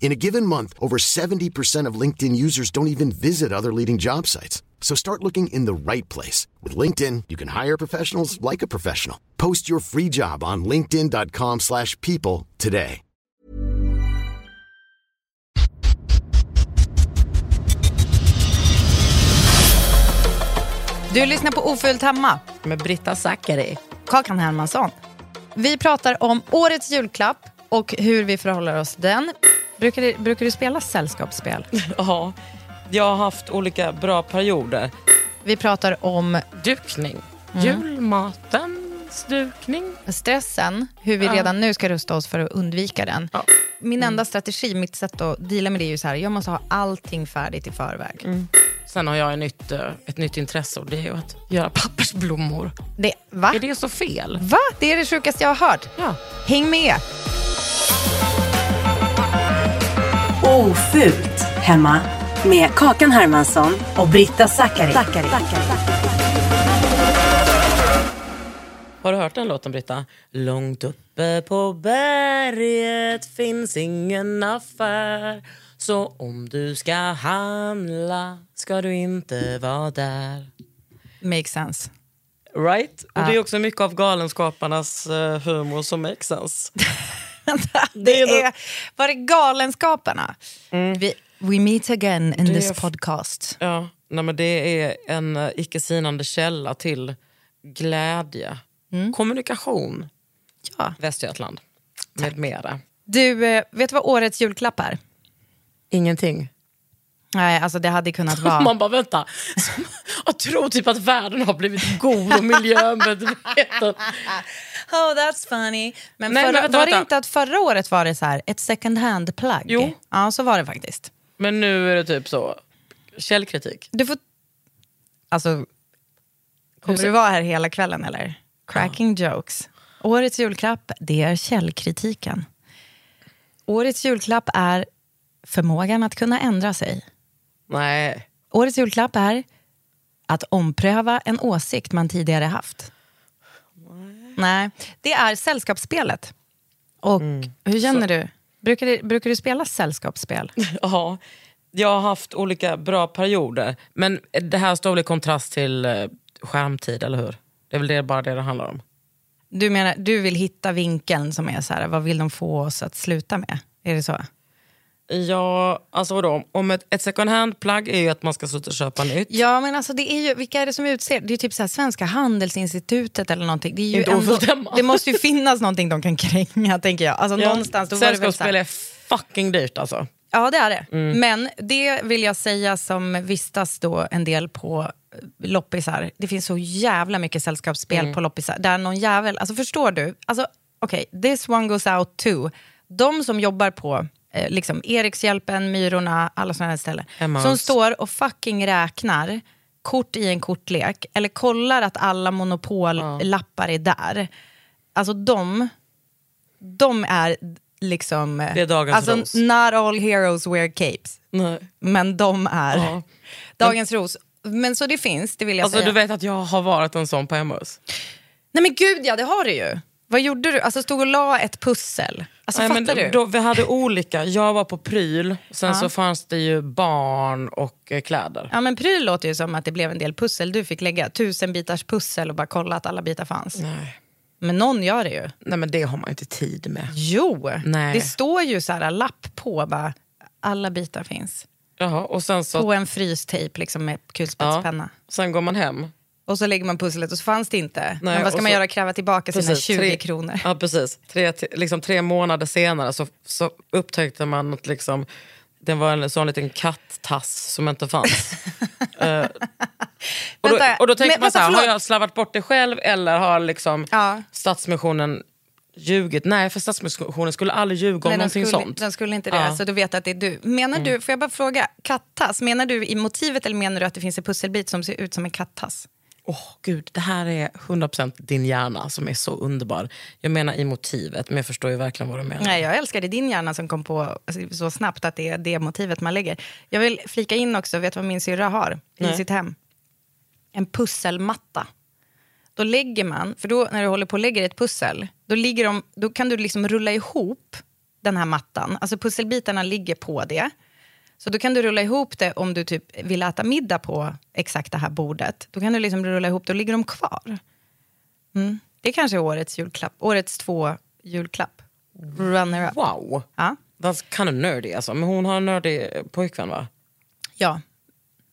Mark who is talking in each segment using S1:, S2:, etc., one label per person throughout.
S1: In a given month, over 70% of LinkedIn users don't even visit other leading job sites. So start looking in the right place. With LinkedIn, you can hire professionals like a professional. Post your free job on linkedin.com slash people today.
S2: Du lyssnar på Ofullt hemma med Britta Zackari. Kakan Hermansson. Vi pratar om årets julklapp och hur vi förhåller oss till den. Brukar du, brukar du spela sällskapsspel?
S3: Ja, jag har haft olika bra perioder.
S2: Vi pratar om
S3: Dukning. Julmatens dukning.
S2: stressen, hur vi
S3: Ja.
S2: redan nu ska rusta oss för att undvika den.
S3: Ja.
S2: Min enda strategi, mitt sätt att deala med det är ju så här, jag måste ha allting färdigt i förväg.
S3: Sen har jag ett nytt, eh, ett nytt intresse och det är att göra pappersblommor.
S2: Det, va?
S3: Är det så fel?
S2: Va? Det är det sjukaste jag har hört.
S3: Ja.
S2: Häng med!
S4: Ofult hemma med Kakan Hermansson och Britta Zackari.
S3: Har du hört den låten Britta? Långt uppe på berget finns ingen affär Så om du ska handla ska du inte vara där
S2: Makes sense.
S3: Right? Och det är också mycket av Galenskaparnas eh, humor som makes sense.
S2: Det
S3: är
S2: var det Galenskaparna? Vi, we meet again in
S3: Mm. Det
S2: this podcast.
S3: Ja, nej, men det är en uh, icke sinande källa till glädje. Kommunikation,
S2: Ja.
S3: Västergötland med mera.
S2: Du, eh, vet du vad årets julklapp är?
S3: Ingenting.
S2: Nej, alltså det hade kunnat vara...
S3: Man bara vänta, jag tror typ att världen har blivit god och miljömedveten.
S2: Oh, that's funny. Men,
S3: Nej,
S2: förra,
S3: men vänta,
S2: var det
S3: vänta.
S2: inte att förra året var det så här, ett second hand-plagg?
S3: Jo.
S2: Ja, så var det faktiskt.
S3: Men nu är det typ så, källkritik.
S2: Du får... Alltså, kommer du vara här hela kvällen eller? Cracking jokes. Årets julklapp, det är källkritiken. Årets julklapp är förmågan att kunna ändra sig.
S3: Nej,
S2: Årets julklapp är att ompröva en åsikt man tidigare haft. Nej, det är sällskapsspelet. Och hur känner du? Brukar, du? brukar du spela sällskapsspel?
S3: ja, jag har haft olika bra perioder. Men det här står väl i kontrast till eh, skärmtid, eller hur? Det är väl det, bara det det handlar om.
S2: Du menar, du vill hitta vinkeln som är så här, vad vill de få oss att sluta med? Är det så?
S3: Ja, alltså vadå? Om ett, ett second hand-plagg är ju att man ska sluta köpa nytt.
S2: Ja, men alltså det är ju, vilka är det som utser? Det är typ så här Svenska Handelsinstitutet eller någonting. Det, är ju ändå, det måste ju finnas någonting de kan kränga, tänker jag. Alltså, någonstans, då väl så
S3: Sällskapsspel är fucking dyrt alltså.
S2: Ja, det är det.
S3: Mm.
S2: Men det vill jag säga som vistas då en del på eh, loppisar. Det finns så jävla mycket sällskapsspel
S3: Mm.
S2: på loppisar. Där någon jävel, alltså förstår du? Alltså, Okej, this one goes out too. De som jobbar på eh, liksom Erikshjälpen, Myrorna, alla sådana här ställen.
S3: Emmaus.
S2: Som står och fucking räknar kort i en kortlek. Eller kollar att alla monopollappar är där. Alltså de, de är liksom...
S3: Det är dagens
S2: alltså,
S3: ros.
S2: Not all heroes wear capes.
S3: Nej.
S2: Men de är
S3: Ja.
S2: dagens ros. Men så det finns, det vill jag
S3: Alltså
S2: säga.
S3: du vet att jag har varit en sån på Emmaus.
S2: Nej men gud ja, det har du ju. Vad gjorde du? Alltså stod och la ett pussel? Alltså,
S3: Nej, men
S2: du?
S3: Då, vi hade olika. Jag var på pryl, sen så fanns det ju barn och eh, kläder.
S2: Ja, men pryl låter ju som att det blev en del pussel du fick lägga. Tusen bitars pussel och bara kolla att alla bitar fanns.
S3: Nej.
S2: Men någon gör det ju.
S3: Nej men det har man ju inte tid med.
S2: Jo,
S3: Nej.
S2: det står ju så här lapp på bara, alla bitar finns.
S3: Jaha, och sen så...
S2: På en frystejp liksom med kulspetspenna.
S3: Sen går man hem.
S2: Och så lägger man pusslet och så fanns det inte. men vad ska man
S3: så-
S2: göra? Kräva tillbaka sina
S3: Precis,
S2: 20
S3: tre-
S2: kronor?
S3: Ja precis. Tre, liksom, tre månader senare så, så upptäckte man att liksom, det var en sån liten kattass som inte fanns. Eh, och, då, och då tänker
S2: men
S3: man så här, har jag slarvat bort det själv eller har liksom
S2: Ja.
S3: Stadsmissionen ljugit? Nej, för Stadsmissionen skulle aldrig ljuga om
S2: Nej,
S3: någonting
S2: skulle,
S3: sånt.
S2: de skulle inte det,
S3: Ja. Mm.
S2: så du vet att det är du. Menar du, får jag bara fråga, kattass, menar du i motivet eller menar du att det finns en pusselbit som ser ut som en kattass?
S3: Åh gud, det här är 100% din hjärna som är så underbar. Jag menar i motivet, men jag förstår ju verkligen vad du menar.
S2: Nej, jag älskar det din hjärna som kom på alltså, så snabbt att det är det motivet man lägger. Jag vill flika in också, vet du vad min syrra har i
S3: Nej.
S2: sitt hem? En pusselmatta. Då lägger man, för då när du håller på och lägger ett pussel, då, ligger de, då kan du liksom rulla ihop den här mattan. Alltså pusselbitarna ligger på det. Så då kan du rulla ihop det om du typ vill äta middag på exakt det här bordet. Då kan du liksom rulla ihop det och ligger de kvar. Mm. Det kanske är årets julklapp, årets två julklapp. Runner up.
S3: Wow!
S2: Ja.
S3: That's kind of nerdy alltså. Men hon har en nördig pojkvän va?
S2: Ja.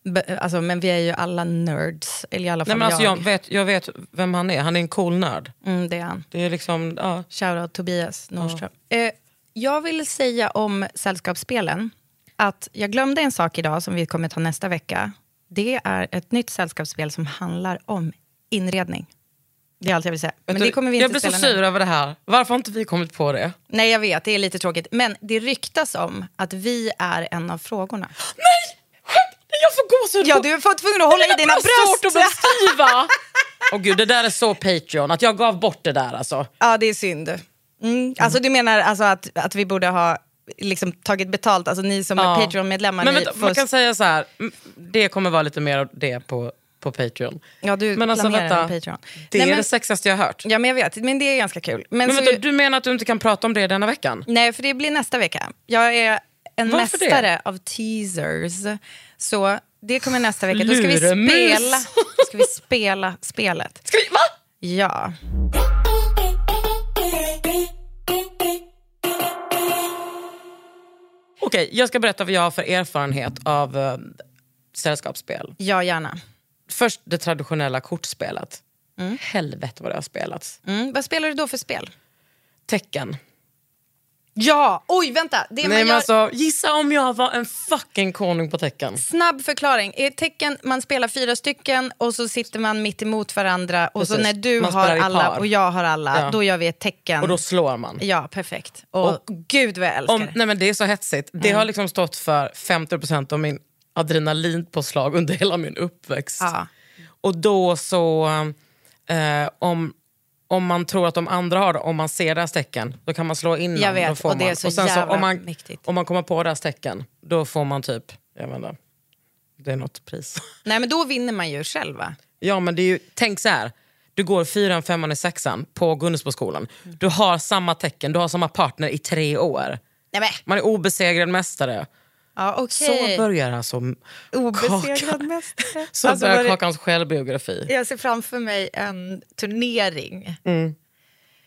S2: Be, alltså, men vi är ju alla nerds. Eller i alla fall
S3: Nej, men alltså, jag,
S2: jag.
S3: vet, jag vet vem han är, han är en cool nörd.
S2: Mm, det är han.
S3: Det är liksom, ja.
S2: Shoutout Tobias Nordström. Eh, jag vill säga om sällskapsspelen att jag glömde en sak idag som vi kommer ta nästa vecka. Det är ett nytt sällskapsspel som handlar om inredning. Det är allt jag vill säga. Men
S3: du,
S2: det kommer vi
S3: jag
S2: inte
S3: blir så sur över det här. Varför har inte vi kommit på det?
S2: Nej, jag vet. Det är lite tråkigt. Men det ryktas om att vi är en av frågorna.
S3: Nej! Jag får gåshud
S2: Ja, du är tvungen att hålla i
S3: Jag
S2: dina
S3: svårt att
S2: bröst.
S3: beskriva! Åh gud, det där är så Patreon, att jag gav bort det där alltså.
S2: Ja, det är synd. Mm. Alltså, du menar alltså att, att vi borde ha liksom, tagit betalt, alltså ni som
S3: Ja.
S2: är Patreon-medlemmar.
S3: Men vänta,
S2: får-
S3: man kan säga så här, det kommer vara lite mer av det på, på Patreon.
S2: Ja, du
S3: men alltså, vänta,
S2: Patreon.
S3: Det
S2: Nej,
S3: är
S2: men-
S3: det sexigaste jag har hört.
S2: Ja, men jag vet. Men det är ganska kul. Men
S3: Men vänta, du menar att du inte kan prata om det denna veckan?
S2: Nej, för det blir nästa vecka. Jag är en
S3: Varför det?
S2: mästare av teasers. Så det kommer nästa vecka. Då ska vi spela, ska vi spela spelet.
S3: Ska vi, va?
S2: Ja.
S3: Okej, jag ska berätta vad jag har för erfarenhet av uh, sällskapsspel.
S2: ja, gärna.
S3: Först det traditionella kortspelet. Helvete vad det har spelats.
S2: Mm. Vad spelar du då för spel?
S3: Tecken.
S2: Ja! Oj, vänta! Det
S3: Nej,
S2: man gör...
S3: alltså, gissa om jag var en fucking konung på tecken.
S2: Snabb förklaring. I tecken, man spelar fyra stycken och så sitter man mitt emot varandra. Och så
S3: Precis.
S2: när du
S3: Man
S2: har alla och jag har alla,
S3: Ja.
S2: då gör vi ett tecken.
S3: Och då slår man.
S2: Ja, perfekt. Och,
S3: Och-
S2: gud vad jag älskar
S3: Om, nej men det är så hetsigt. Det
S2: Mm.
S3: har liksom stått för 50% av min adrenalinpåslag under hela min uppväxt.
S2: Ja.
S3: Och då så, eh, om, om man tror att de andra har det, om man ser deras tecken, då kan man slå innan.
S2: Jag vet, och det är så
S3: sen
S2: jävla
S3: om, man,
S2: mäktigt.
S3: om man kommer på deras tecken, då får man typ, jag vet inte, det är något pris.
S2: Nej, men då vinner man ju själv va?
S3: Ja men det är ju, tänk så här. Du går fyran, femman och sexan på Gunnesboskolan. Du har samma tecken, du har samma partner i tre år.
S2: Nej, men.
S3: Man är obesegrad mästare.
S2: Ja, okej.
S3: Så börjar alltså
S2: Obesegrad mästare.
S3: Så
S2: Alltså,
S3: börjar Kakans självbiografi.
S2: Jag ser framför mig en turnering
S3: Mm.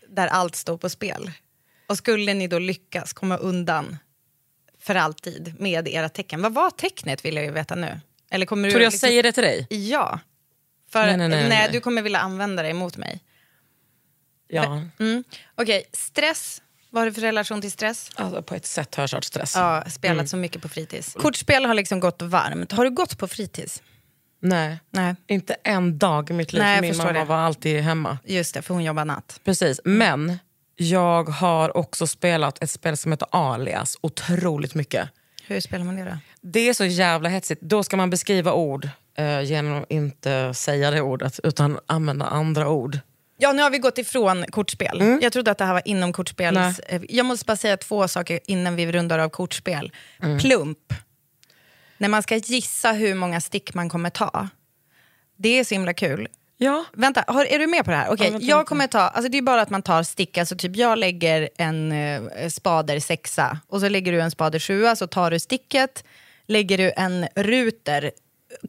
S2: där allt står på spel. Och skulle ni då lyckas komma undan för alltid med era tecken. Vad var tecknet vill jag ju veta nu. Eller kommer du
S3: Tror du jag
S2: liksom-
S3: säger det till dig?
S2: Ja. För
S3: Nej, nej, nej, nej.
S2: du kommer vilja använda det emot mig.
S3: Ja.
S2: Mm. Okej, stress. Vad har du för relation till stress?
S3: Alltså, på ett sätt har jag kört stress.
S2: Ja, spelat
S3: Mm.
S2: så mycket på fritids. Kortspel har liksom gått varmt. Har du gått på fritids?
S3: Nej.
S2: Nej,
S3: Inte en dag i mitt liv.
S2: Nej,
S3: Min mamma
S2: det.
S3: var alltid hemma.
S2: just det, för hon jobbar natt.
S3: Precis. Men jag har också spelat ett spel som heter Alias otroligt mycket.
S2: Hur spelar man det då?
S3: Det är så jävla hetsigt. Då ska man beskriva ord eh, genom att inte säga det ordet utan använda andra ord.
S2: Ja, nu har vi gått ifrån kortspel. Jag trodde att det här var inom kortspels...
S3: Nej.
S2: eh, Jag måste bara säga två saker innan vi rundar av kortspel. Plump. När man ska gissa hur många stick man kommer ta. Det är så himla kul.
S3: Ja.
S2: Vänta, har, är du med på det här? Okej,
S3: Ja, vänta
S2: jag kommer ta, alltså det är bara att man tar stick, alltså typ jag lägger en eh, spader sexa och så lägger du en spader sjua, så tar du sticket, lägger du en ruter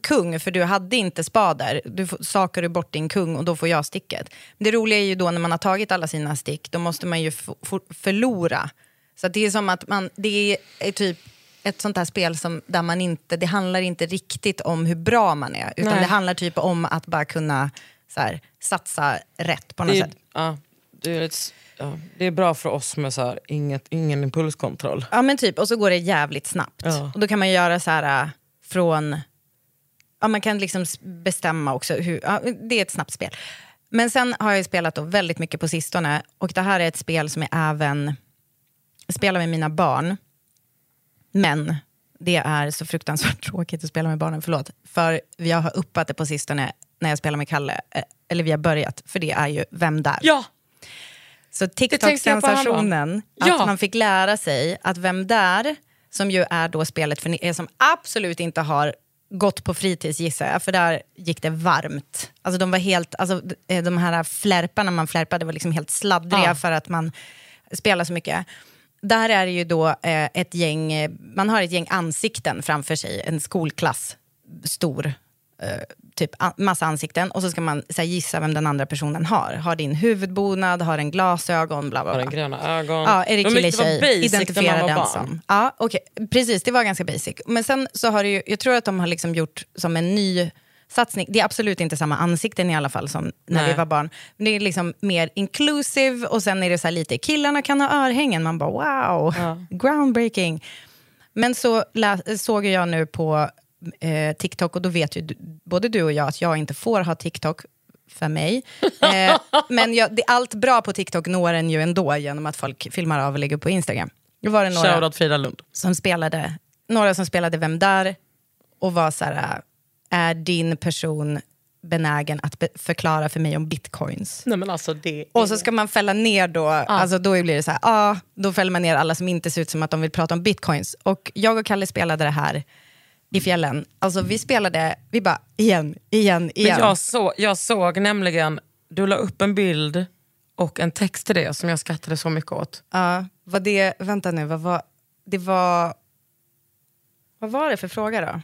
S2: kung, för du hade inte spader, du sakar du bort din kung och då får jag sticket. Det roliga är ju då när man har tagit alla sina stick, då måste man ju förlora. Så det är som att man, det är typ ett sånt här spel som, där man inte, det handlar inte riktigt om hur bra man är, utan
S3: Nej.
S2: det handlar typ om att bara kunna så här, satsa rätt på något
S3: Det,
S2: sätt.
S3: ja, det, är ett, ja, det är bra för oss med så här, inget, ingen impulskontroll.
S2: Ja men typ, och så går det jävligt snabbt.
S3: Ja.
S2: Och då kan man göra så här äh, från, ja man kan liksom bestämma också, hur, ja, det är ett snabbt spel. Men sen har jag spelat då väldigt mycket på sistone och det här är ett spel som jag även spelar med mina barn. Men det är så fruktansvärt tråkigt att spela med barnen, förlåt. För jag har uppat det på sistone när jag spelar med Kalle, eh, eller vi har börjat, för det är ju Vem där?
S3: Ja!
S2: Så TikTok-sensationen, att
S3: Ja.
S2: man fick lära sig att Vem där, som ju är då spelet för er som absolut inte har gått på fritids gissar jag, för där gick det varmt. Alltså de var helt, alltså eh, de här flärparna man flärpade var liksom helt sladdriga
S3: Ja.
S2: för att man spelar så mycket. Där är det ju då eh, ett gäng, eh, man har ett gäng ansikten framför sig, en skolklass, stor, typ massa ansikten. Och så ska man så här, gissa vem den andra personen har. Har din huvudbonad, har en glasögon, bla bla
S3: Har
S2: bla.
S3: den gröna ögon.
S2: Ja, är det kille tjej? Identifiera den
S3: barn.
S2: som. Ja, okej. Precis, det var ganska basic. Men sen så har det ju, jag tror att de har liksom gjort som en ny satsning. Det är absolut inte samma ansikten i alla fall som när
S3: Nej.
S2: vi var barn. Men det är liksom mer inclusive och sen är det så här lite, killarna kan ha örhängen. Man bara wow, groundbreaking. Men så såg jag nu på eh, TikTok och då vet ju du, både du och jag att jag inte får ha TikTok för mig. Eh, men jag, det, allt bra på TikTok når en ju ändå genom att folk filmar av och lägger på Instagram. Då var det några
S3: Shoutout Frida Lund.
S2: som spelade, några som spelade Vem där? och var så här, är din person benägen att be- förklara för mig om bitcoins?
S3: Nej men alltså det
S2: Och så ska man fälla ner då, alltså då blir det så här, ah, då fäller man ner alla som inte ser ut som att de vill prata om bitcoins. Och jag och Kalle spelade det här i fjällen. Alltså vi spelade, vi bara igen, igen, igen.
S3: Men jag, så, jag såg nämligen, du la upp en bild och en text till det som jag skrattade så mycket åt.
S2: Ja, vad det, vänta nu, vad var, det var, vad var det för fråga då?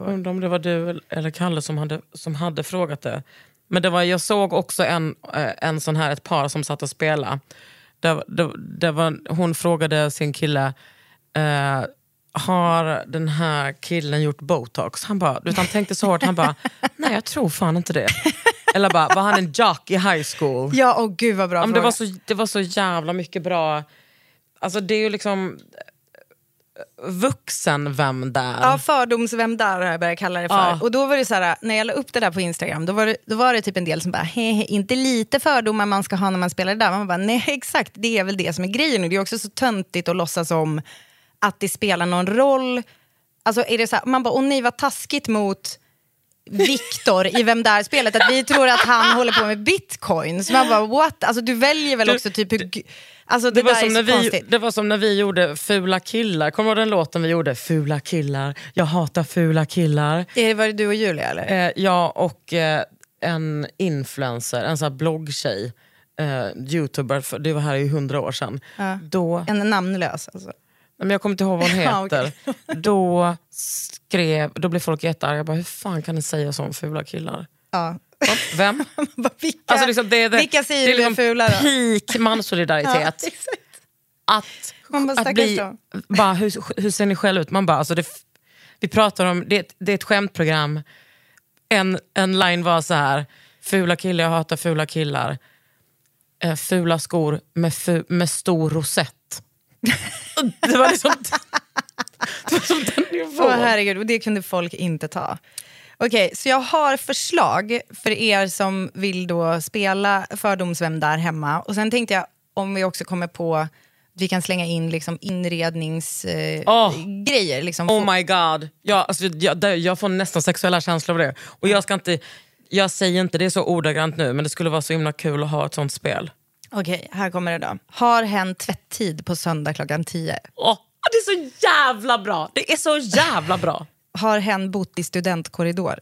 S3: Undrar om det var du eller Kalle som hade, som hade frågat det. Men det var, jag såg också en, eh, en sån här, ett par som satt och spelade. Det, det, det var, hon frågade sin kille, eh, har den här killen gjort botox? Han, bara, han tänkte så hårt, han bara, nej jag tror fan inte det. Eller bara, var han en jock i high school?
S2: Ja, åh gud vad bra
S3: Ja, men det, var så, det var så jävla mycket bra... Alltså det är ju liksom... eh, Vuxen vem där?
S2: Ja, fördomsvem där har jag börjat kalla det för.
S3: Ja.
S2: Och då var det så här, när jag la upp det där på Instagram, då var det, då var det typ en del som bara, hehe, inte lite fördomar man ska ha när man spelar det där. Man bara, nej exakt, det är väl det som är grejen. Och det är också så töntigt att låtsas om att det spelar någon roll. Alltså är det så här, man bara, åh nej vad taskigt mot Viktor i Vem där-spelet, att vi tror att han håller på med bitcoin. Så man bara, what? Alltså du väljer väl också typ hur... Alltså det,
S3: det, var
S2: där
S3: som när vi,
S2: konstigt.
S3: det var som när vi gjorde Fula killar. Kommer du ihåg den låten vi gjorde? Fula killar, jag hatar fula killar.
S2: Det var det du och Julia eller?
S3: Eh, jag och eh, en influencer, en sån här bloggtjej, eh, youtuber, för det var här i hundra år sedan. Då,
S2: En namnlös alltså.
S3: Men jag kommer inte ihåg vad hon
S2: Ja,
S3: heter. Då skrev, då blev folk jättearga. Jag bara, hur fan kan ni säga så om fula killar?
S2: Ja.
S3: Vem?
S2: Bara, vilka,
S3: Alltså liksom, det det,
S2: vilka säger
S3: det är liksom
S2: fula då?
S3: peak mansolidaritet. att,
S2: Man bara,
S3: att bli, bara, hur, hur ser ni själva ut? Man bara, alltså det, vi pratar om, det, det är ett skämtprogram. En, en line var så här, fula killar, jag hatar fula killar. Eh, fula skor med, fu, med stor rosett. det var liksom det var som den nivån.
S2: Åh herregud, och det kunde folk inte ta. Okej, så jag har förslag för er som vill då spela Fördomsvem där hemma. Och sen tänkte jag om vi också kommer på att vi kan slänga in liksom inredningsgrejer.
S3: Åh.
S2: Eh, grejer, liksom.
S3: Oh my god. Jag, alltså, jag, det- jag får nästan sexuella känslor av det. Och jag, ska inte, jag säger inte det så ordagrant nu, men det skulle vara så himla kul att ha ett sånt spel.
S2: Okej, här kommer det då. Har hen tvätttid på söndag klockan 10?
S3: Åh, det är så jävla bra! Det är så jävla bra!
S2: Har hen bott i studentkorridor?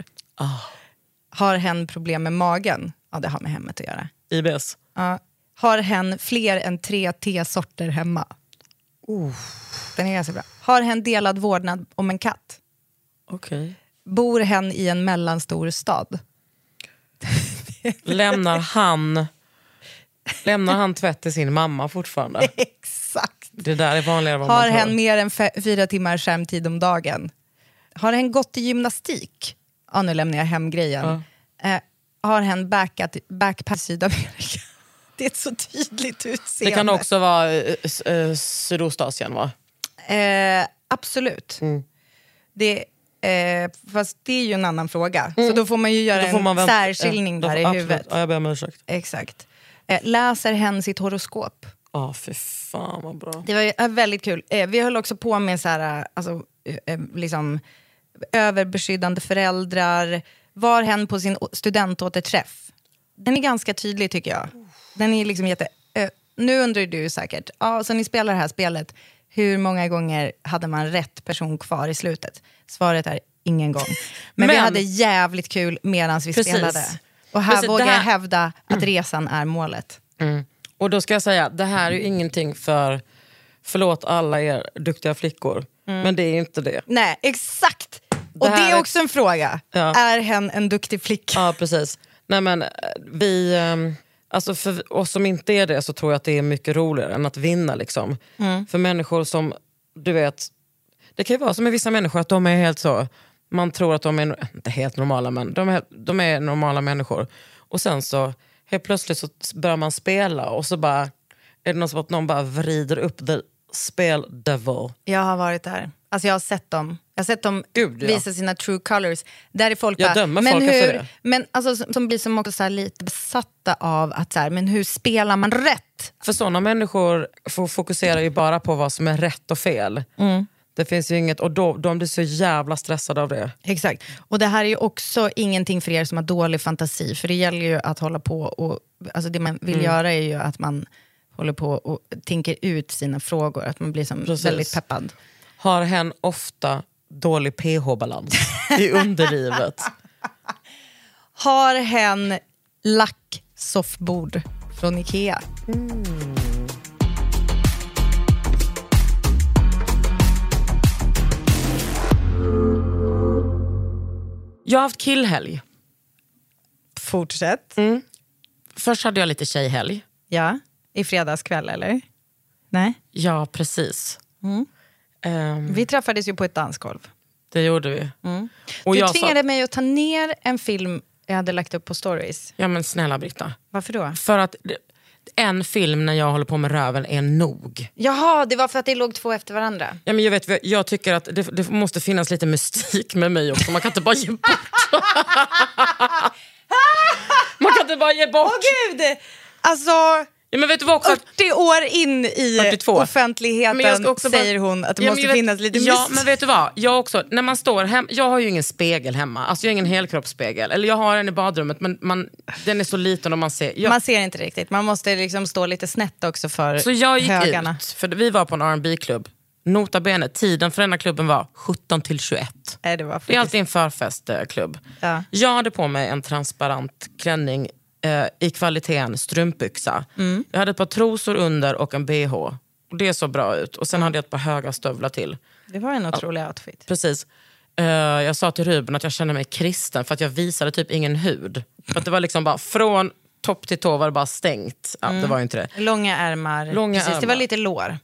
S2: Har hen problem med magen? Ja, det har med hemmet att göra.
S3: IBS.
S2: Ja. Har hen fler än tre tesorter hemma? Den är ganska bra. Har hen delad vårdnad om en katt?
S3: Okej.
S2: Bor hen i en mellanstor stad?
S3: Lämnar han Lämnar han tvätt till sin mamma fortfarande?
S2: Exakt.
S3: Det där är vanligare än vad
S2: Har
S3: man
S2: hen
S3: tror.
S2: mer än fyra timmar skärmtid om dagen? Har hen gått i gymnastik? Ja, nu lämnar jag hem grejen. Eh, har hen backat, backpack Sydamerika? Det är ett så tydligt utseende.
S3: Det kan också vara eh, eh, Sydostasien va?
S2: Eh, absolut.
S3: Mm.
S2: Det, eh, fast det är ju en annan fråga. Så då får man ju göra
S3: Mm. Får man
S2: en
S3: vänta-
S2: särskiljning
S3: ja, då
S2: där i
S3: absolut.
S2: huvudet.
S3: Ja, jag ber om ursäkt.
S2: Exakt. Eh, läser hen sitt horoskop?
S3: Ja, fy fan vad bra.
S2: Det var eh, väldigt kul. Eh, vi höll också på med så här, alltså, liksom, överbeskyddande föräldrar. Var hen på sin studentåterträff? Den är ganska tydlig tycker jag. Den är liksom jätte... Nu undrar du säkert, ja, så ni spelar det här spelet, hur många gånger hade man rätt person kvar i slutet? Svaret är ingen gång. Men, vi
S3: Men-
S2: hade jävligt kul medan vi
S3: Precis.
S2: spelade. Och här vågar
S3: det
S2: jag
S3: här-
S2: hävda att resan är målet.
S3: Och då ska jag säga, det här är ju ingenting för, förlåt alla er duktiga flickor, men det är inte det.
S2: Nej, exakt! Och
S3: Det
S2: det
S3: här
S2: är
S3: är-
S2: också en fråga.
S3: Ja.
S2: Är hen en duktig flicka?
S3: Ja, precis. Nej, men, eh, vi, ehm, alltså för oss som inte är det så tror jag att det är mycket roligare än att vinna. Liksom. För människor som, du vet, det kan ju vara som med vissa människor att de är helt så, man tror att de är, inte helt normala men de är, de är normala människor. Och sen så helt plötsligt så börjar man spela och så bara är det någon som att någon bara vrider upp the spel devil.
S2: Jag har varit där. Alltså jag har sett dem. Jag har sett dem
S3: Gud, ja.
S2: visa sina true colors. Där är folk
S3: Jag
S2: bara,
S3: dömer
S2: men
S3: folk
S2: hur,
S3: efter det."
S2: Men alltså, som- blir som också så lite besatta av att så här, men hur spelar man rätt?
S3: För sådana människor fokuserar ju bara på vad som är rätt och fel. Det finns ju inget, och då, de blir så jävla stressade av det.
S2: Exakt. Och det här är ju också ingenting för er som har dålig fantasi. För det gäller ju att hålla på och, alltså det man vill
S3: Mm.
S2: göra är ju att man håller på och tänker ut sina frågor. Att man blir som
S3: Precis.
S2: väldigt peppad.
S3: Har hen ofta dålig pH-balans i underlivet?
S2: Har hen lack soffbord från Ikea?
S3: Jag har haft killhelg.
S2: Fortsätt.
S3: Först hade jag lite tjejhelg.
S2: Ja, i fredags kväll eller? Nej.
S3: Ja, precis. Ehm,
S2: Vi träffades ju på ett dansgolv.
S3: det gjorde vi. Och
S2: Du
S3: jag
S2: tvingade
S3: sa,
S2: mig att ta ner en film jag hade lagt upp på stories.
S3: ja men snälla Britta.
S2: Varför då?
S3: För att en film när jag håller på med röven är nog.
S2: Jaha, det var för att det låg två efter varandra.
S3: Ja, men jag, vet, jag tycker att det, det måste finnas lite mystik med mig också. Man kan inte bara ge bort. Man kan inte bara ge bort.
S2: Åh gud! Alltså,
S3: Ja, men vet du vad också?
S2: 40 år in i
S3: 42.
S2: offentligheten
S3: också
S2: säger hon att det
S3: Ja,
S2: måste
S3: vet-
S2: finnas lite
S3: Ja, men vet du vad? Jag också, när man står hem, jag har ju ingen spegel hemma. Alltså jag har ingen helkroppsspegel. Eller jag har en i badrummet men man, den är så liten och man ser. Jag,
S2: Man ser inte riktigt, man måste liksom stå lite snett också för
S3: så jag gick
S2: högarna.
S3: ut, för vi var på en rb klubb Nota bene, tiden för denna klubben var 17 till 21.
S2: Nej, det var
S3: Det är alltid en förfestklubb.
S2: Ja.
S3: Jag hade på mig en transparent klänning eh, i kvaliteten strumpbyxa.
S2: Mm.
S3: Jag hade ett par trosor under och en bh. Och det såg bra ut. Och sen hade jag ett par höga stövlar till.
S2: Det var en otrolig outfit.
S3: Precis. Eh, jag sa till Ruben att jag kände mig kristen för att jag visade typ ingen hud. För att det var liksom bara från topp till tå var det bara stängt. Ja, Det var ju inte det.
S2: Långa ärmar,
S3: Långa
S2: precis, det
S3: ärmar.
S2: var lite lår.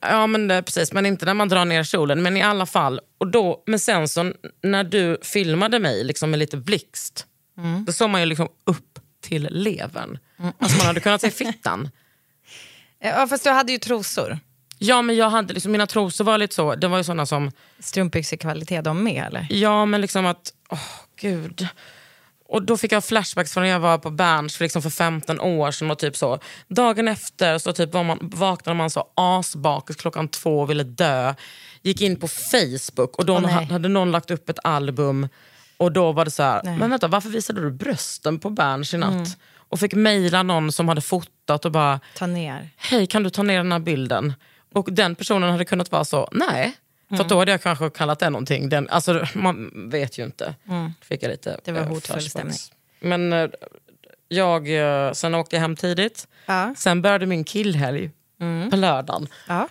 S3: Ja men det, precis, men inte när man drar ner kjolen. Men i alla fall. Och då, men sen så när du filmade mig liksom med lite blixt. Då såg man ju liksom upp till levern. Alltså man hade kunnat se fittan.
S2: Ja, fast du hade ju trosor.
S3: Ja men jag hade liksom, mina trosor var lite så, det var ju såna som
S2: Strumpbyxekvalitet de med eller?
S3: Ja, men liksom att... Åh, gud. Och då fick jag flashbacks från när jag var på Berns för, liksom för 15 år sedan. Och typ så. Dagen efter så typ var man, vaknade man så asbakis klockan två och ville dö. Gick in på Facebook och då ha- hade någon lagt upp ett album. Och då var det så här, men vänta varför visade du brösten på Berns i natt?
S2: Mm.
S3: Och fick mejla någon som hade fotat och bara,
S2: Ta ner.
S3: hej kan du ta ner den här bilden? Och den personen hade kunnat vara så, nej. För att då hade jag kanske kallat det någonting. Den, alltså, man vet ju inte. Fick jag lite,
S2: Det var
S3: eh,
S2: hotfull stämning.
S3: Men eh, jag, eh, sen åkte jag hem tidigt.
S2: Ja.
S3: Sen började min killhelg på lördagen.
S2: Ja.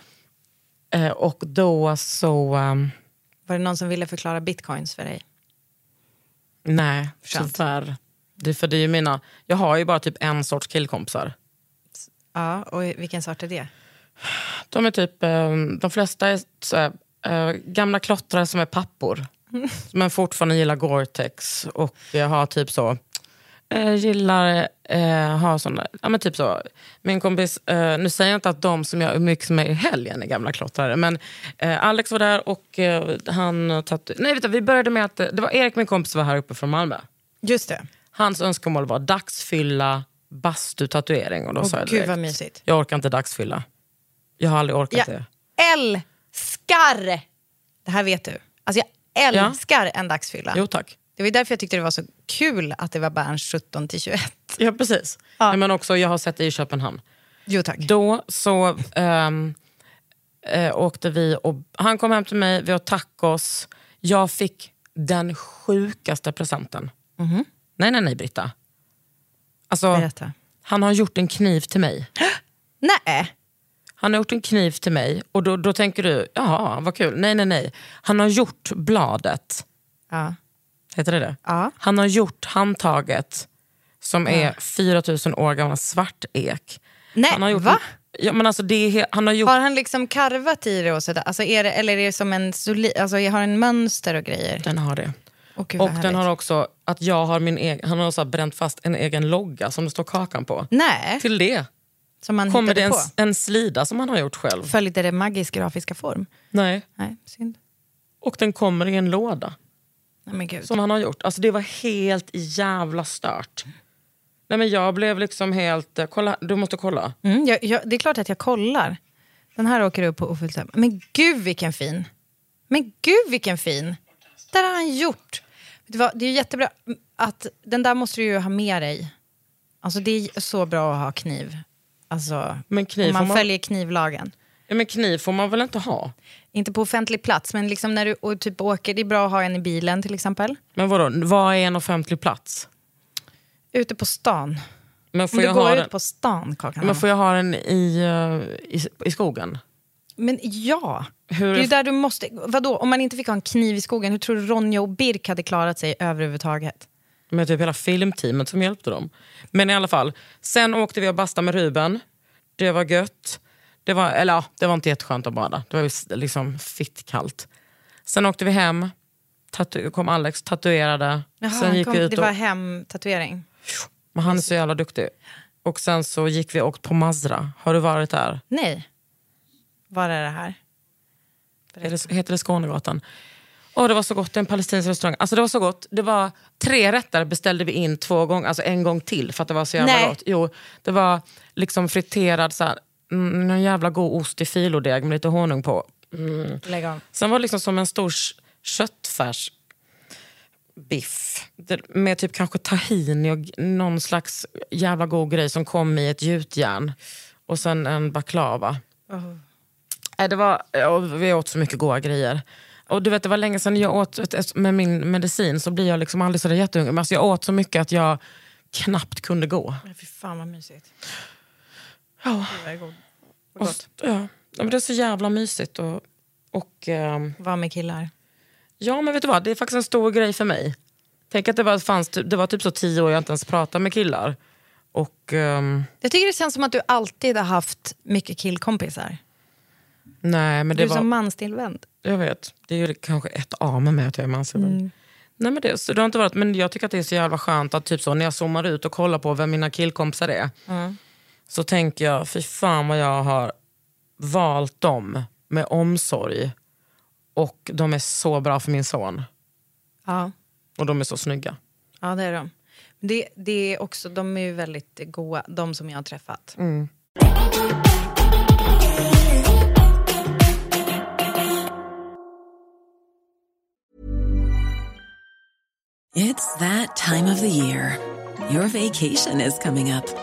S3: Eh, och då så... ehm,
S2: Var det någon som ville förklara bitcoins för dig?
S3: Nej,
S2: Skönt.
S3: tyvärr. Det, för det är ju mina, jag har ju bara typ en sorts killkompisar.
S2: Ja, och vilken sort är det?
S3: De är typ, eh, de flesta är så här, eh, gamla klottrare som är pappor. Men fortfarande gillar Gore-Tex och jag har typ så, eh, gillar, eh, har såna, ja men typ så. Min kompis, eh, nu säger jag inte att de som jag umgicks med i helgen är gamla klottrare, men eh, Alex var där och eh, han tatu- Nej vet du, vi började med att, det var Erik min kompis var här uppe från Malmö.
S2: Just det.
S3: Hans önskemål var dagsfylla, bastu-tatuering. Och då
S2: Åh,
S3: sa jag
S2: gud,
S3: direkt,
S2: vad mysigt.
S3: Jag orkar inte dagsfylla. Jag har aldrig orkat
S2: Jag
S3: det.
S2: älskar! Det här vet du. Alltså jag älskar en dagsfylla.
S3: Jo tack.
S2: Det var därför jag tyckte det var så kul att det var Berns 17 till 21.
S3: Ja precis.
S2: Ja.
S3: Men också, jag har sett det i Köpenhamn.
S2: Jo tack.
S3: Då så ehm, eh, åkte vi och han kom hem till mig, vi åt tacos. Jag fick den sjukaste presenten. Nej, nej, nej Britta. Alltså,
S2: Berätta.
S3: han har gjort en kniv till mig.
S2: Nej.
S3: Han har gjort en kniv till mig och då, då tänker du, jaha vad kul. Nej, nej, nej. Han har gjort bladet.
S2: Ja.
S3: Heter det det?
S2: Ja.
S3: Han har gjort handtaget som är 4000 år gammal svartek.
S2: Nej,
S3: han har gjort
S2: va?
S3: Ja, men alltså det han har gjort...
S2: Har han liksom karvat i det? Och sådär? Alltså är det eller är det som en soli, alltså jag har en mönster och grejer?
S3: Den har det.
S2: Åh, gud,
S3: och den
S2: härligt.
S3: har också att jag har min egen, han har så bränt fast en egen logga som det står kakan på.
S2: Nej,
S3: Till det
S2: som man
S3: kommer det en,
S2: på.
S3: en slida som han har gjort själv.
S2: Följde det magisk grafiska form?
S3: Nej.
S2: Nej, synd.
S3: Och den kommer i en låda
S2: Gud.
S3: som han har gjort. Alltså det var helt jävla stört. Nej men jag blev liksom helt, eh, kolla, du måste kolla.
S2: Mm, jag, jag, det är klart att jag kollar. Den här åker upp på ofullt. Men gud vilken fin. Men gud vilken fin. Där har han gjort. Vet du vad, det är jättebra att den där måste du ju ha med dig. Alltså det är så bra att ha kniv. Alltså,
S3: Men kniv
S2: om man,
S3: man-
S2: följer knivlagen.
S3: Ja, men kniv får man väl inte ha?
S2: Inte på offentlig plats, men liksom när du typ åker, det är bra att ha en i bilen till exempel.
S3: Men vadå, vad är en offentlig plats?
S2: Ute på stan.
S3: Men får,
S2: Om du
S3: jag
S2: går
S3: ha
S2: ut
S3: den,
S2: på stan, Kakan.
S3: men får jag ha den i, eh, i, i skogen?
S2: Men ja,
S3: Hur-
S2: det är ju där du måste... Vadå, om man inte fick ha en kniv i skogen, hur tror du Ronja och Birk hade klarat sig överhuvudtaget?
S3: Med typ hela filmteamet som hjälpte dem. Men i alla fall, sen åkte vi och bastade med Ruben. Det var gött. Det var, eller ja, det var inte jätteskönt att bada. Det var liksom fitt kallt. Sen åkte vi hem, tatu- kom Alex, tatuerade. sen gick
S2: kom,
S3: vi ut
S2: det
S3: och,
S2: var hemtatuering.
S3: men han är så jävla duktig. Och sen så gick vi och åkte på Mazra. Har du varit där?
S2: Nej. Var är det här?
S3: Är det, heter det Skånegatan? Åh, det var så gott, det är en palestinsk restaurang. Alltså det var så gott. Det var tre rätter beställde vi in två gånger, alltså en gång till för att det var så jävla
S2: Nej.
S3: gott. Jo, det var liksom friterad, så här, mm, någon jävla god ost i filodeg med lite honung på.
S2: Lägg av.
S3: Sen var det liksom som en stor sh- köttfärs biff Det- med typ kanske tahini och någon slags jävla god grej som kom i ett gjutjärn. Och sen en baklava. Nej, det var, vi åt så mycket goda grejer. Och du vet, det var länge sedan jag åt med min medicin så blir jag liksom aldrig så jättehungrig. Men alltså jag åt så mycket att jag knappt kunde gå.
S2: Fy fan vad mysigt.
S3: Ja. Och, ja. Ja, det är så jävla mysigt. Och, och, ehm,
S2: Var med killar.
S3: ja, men vet du vad? Det är faktiskt en stor grej för mig. Tänk att det var, fanns, det var typ så tio år jag inte ens pratade med killar. Och ehm,
S2: Jag tycker det känns som att du alltid har haft mycket killkompisar.
S3: nej, men
S2: Du
S3: det
S2: är
S3: var...
S2: som manstillvänd.
S3: Jag vet. Det är ju kanske ett A med mig att jag är mansövervänd. Nej, men det, så det har inte varit, men jag tycker att det är så jävla skönt att typ så, när jag zoomar ut och kollar på vem mina killkompisar är. Så tänker jag, fy fan vad jag har valt dem med omsorg. Och de är så bra för min son.
S2: Ja.
S3: Och de är så snygga.
S2: ja, det är de. Det, det är också, de är ju väldigt goa, de som jag har träffat.
S5: It's that time of the year. Your vacation is coming up.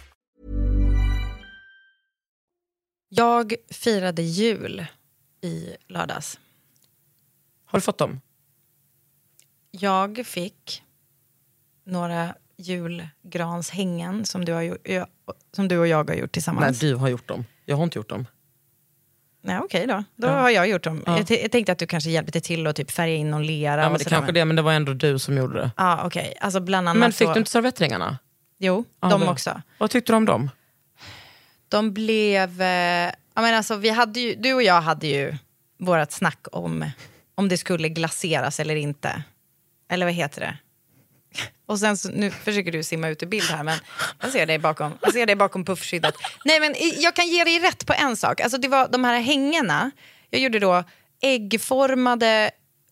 S2: Jag firade jul i lördags.
S3: Har du fått dem?
S2: Jag fick några julgranshängen som du, har, gjort- som du och jag har gjort
S3: Nej,
S2: tillsammans.
S3: du har gjort dem. Jag har inte gjort dem.
S2: Nej, okej då. Då
S3: Ja.
S2: har jag gjort dem.
S3: Ja.
S2: Jag, jag tänkte att du kanske hjälpte till att typ färga in någon lera.
S3: Ja, men det kanske det, men det var ändå du som gjorde det.
S2: Ja, okej. Alltså bland annat
S3: Men fick
S2: så,
S3: du inte servettringarna?
S2: Jo,
S3: Ja,
S2: de
S3: det-
S2: också.
S3: Vad tyckte du om dem?
S2: De blev... Eh, jag menar, alltså, vi hade ju, du och jag hade ju vårt snack om om det skulle glaseras eller inte. Eller vad heter det? Och sen så, nu försöker du simma ut i bild här, men jag ser dig bakom, jag ser dig bakom puffskyddet. Nej, men jag kan ge dig rätt på en sak. Alltså, det var de här hängena. Jag gjorde då äggformade,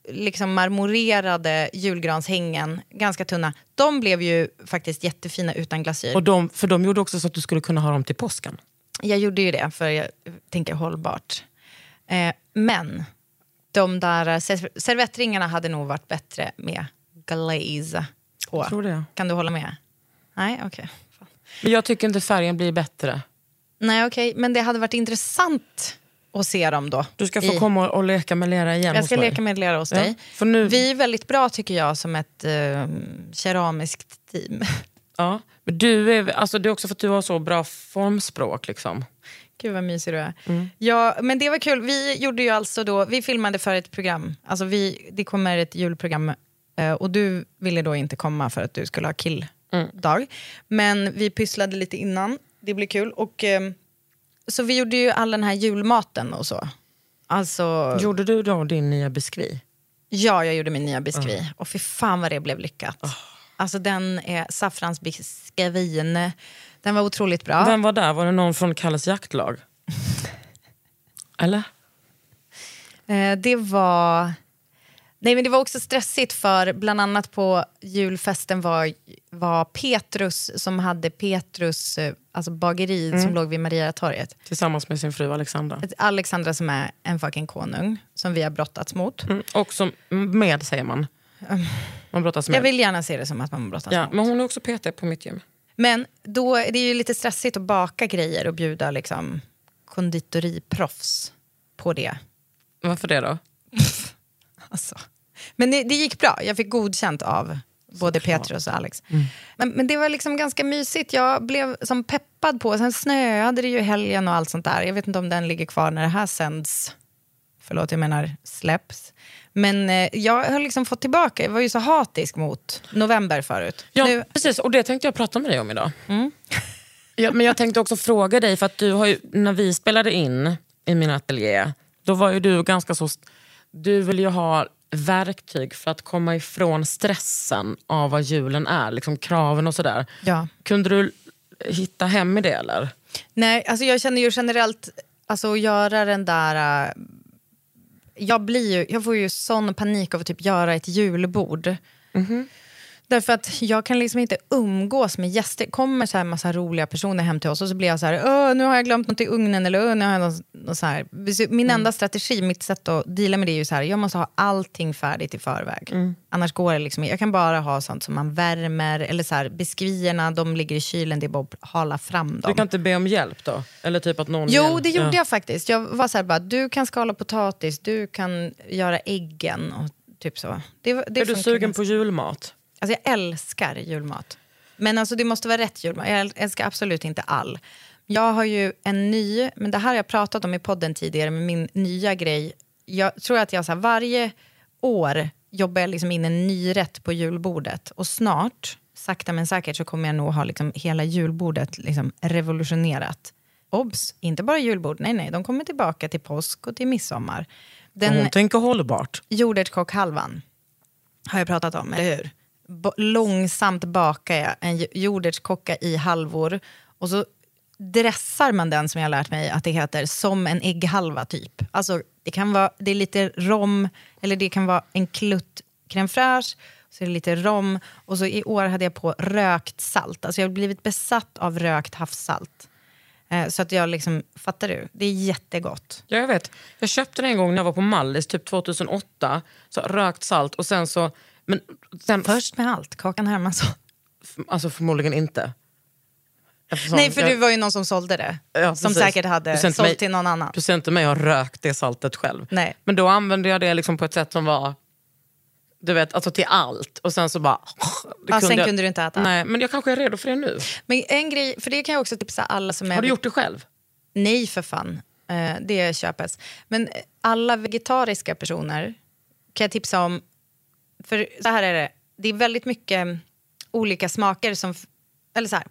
S2: liksom marmorerade julgranshängen, ganska tunna. De blev ju faktiskt jättefina utan glasyr.
S3: Och de, för de gjorde också så att du skulle kunna ha dem till påsken.
S2: Jag gjorde ju det, för jag tänker hållbart. Eh, men de där ser- servettringarna hade nog varit bättre med glaze på.
S3: Tror det.
S2: Kan du hålla med? Nej, okej.
S3: Men jag tycker inte färgen blir bättre.
S2: Nej, okej. Men det hade varit intressant att se dem då.
S3: Du ska få
S2: i-
S3: komma och leka med lera igen
S2: Jag
S3: hos
S2: ska
S3: mig.
S2: leka med lera hos
S3: Ja,
S2: dig.
S3: för nu-
S2: Vi är väldigt bra tycker jag som ett eh, keramiskt team.
S3: Ja, men du är, alltså det är också för att du har så bra formspråk. Liksom.
S2: Gud vad mysig du är.
S3: Mm.
S2: Ja, men det var kul. Vi gjorde ju alltså då, vi filmade för ett program. Alltså vi, det kommer ett julprogram eh, och du ville då inte komma för att du skulle ha killdag. Men vi pysslade lite innan, det blev kul. Och, eh, så vi gjorde ju all den här julmaten och så. Alltså,
S3: Gjorde du då din nya biskvi?
S2: ja, jag gjorde min nya biskvi. Och fy fan vad det blev lyckat. Alltså den är saffransbiskvin. Den var otroligt bra.
S3: Vem var där? Var det någon från Kalles jaktlag? Eller?
S2: Eh, det var... Nej, men det var också stressigt för bland annat på julfesten var, var Petrus som hade Petrus alltså bageri som låg vid Mariatorget.
S3: Tillsammans med sin fru Alexandra.
S2: Alexandra som är en fucking konung som vi har brottats mot.
S3: Mm. Och som, med säger man. Man brottas med.
S2: Jag vill gärna se det som att man brottas
S3: ja,
S2: mot.
S3: men hon är också PT på mitt gym.
S2: Men då är det ju lite stressigt att baka grejer och bjuda liksom konditoriproffs på det.
S3: Varför det då?
S2: Alltså. Men det, det gick bra. Jag fick godkänt av både Petrus och Alex. Men, men det var liksom ganska mysigt. Jag blev som peppad på. Sen snöade det ju helgen och allt sånt där. Jag vet inte om den ligger kvar när det här sänds. Förlåt, jag menar släpps. Men eh, jag har liksom fått tillbaka. Jag var ju så hatisk mot november förut.
S3: Ja,
S2: Nu,
S3: precis. Och det tänkte jag prata med dig om idag. Ja, men jag tänkte också fråga dig, för att du har ju, när vi spelade in i min ateljé, då var ju du ganska så... Du vill ju ha verktyg för att komma ifrån stressen av vad julen är, liksom kraven och sådär.
S2: ja.
S3: Kunde du hitta hem i det eller?
S2: Nej, alltså jag känner ju generellt, alltså att göra den där... äh, jag, blir ju, jag får ju sån panik av att typ göra ett julbord. Därför att jag kan liksom inte umgås med gäster. kommer så här massa roliga personer hem till oss och så blir jag så här, nu har jag glömt något i ugnen. Eller, nu har jag något, något så här. Min enda strategi, mitt sätt att deala med det är ju så här, jag måste ha allting färdigt i förväg. Annars går det liksom Jag kan bara ha sånt som man värmer, eller så här, biskvierna, de ligger i kylen, det är bara att hala fram dem.
S3: Du kan inte be om hjälp då? Eller typ att någon
S2: Jo,
S3: hjälp-
S2: det gjorde
S3: ja.
S2: jag faktiskt. Jag var så här bara, du kan skala potatis, du kan göra äggen och typ så. Det, det
S3: Är du sugen på julmat?
S2: Alltså jag älskar julmat. Men alltså det måste vara rätt julmat. Jag älskar absolut inte all. Jag har ju en ny, men det här har jag pratat om i podden tidigare, med min nya grej. Jag tror att jag så här, varje år jobbar jag liksom in en ny rätt på julbordet. Och snart, sakta men säkert, så kommer jag nog ha liksom hela julbordet liksom revolutionerat. Obs, inte bara julbord, nej nej, de kommer tillbaka till påsk och till midsommar. Den,
S3: Hon tänker hållbart.
S2: Jordärtskockhalvan har jag pratat om, eller hur? Långsamt bakar jag en jordärtskocka i halvor och så dressar man den som jag har lärt mig att det heter som en ägghalva typ. Alltså det kan vara, det är lite rom, eller det kan vara en klutt crème fraîche, så är det lite rom och så i år hade jag på rökt salt. Alltså jag har blivit besatt av rökt havssalt. Eh, så att jag liksom, fattar du? Det är jättegott.
S3: Ja, jag vet. Jag köpte den en gång när jag var på Mallis, typ 2008. Så rökt salt och sen så... Men sen,
S2: Först med allt, Kakan Hermansson.
S3: Alltså förmodligen inte. Eftersom
S2: Nej, för
S3: jag-
S2: du var ju någon som sålde det.
S3: Ja,
S2: som säkert hade sålt
S3: mig-
S2: till någon annan.
S3: Procent av mig har rökt det saltet själv.
S2: Nej.
S3: Men då använde jag det liksom på ett sätt som var... Du vet, alltså till allt. Och sen så bara...
S2: Ja, sen
S3: jag-
S2: kunde du inte äta.
S3: Nej, men jag kanske är redo för det nu.
S2: Men en grej, för det kan jag också tipsa alla som är...
S3: Har du gjort det själv?
S2: Nej, för fan. Eh, det köpes. Men alla vegetariska personer kan jag tipsa om... För så här är det, det är väldigt mycket olika smaker som... Eller så här,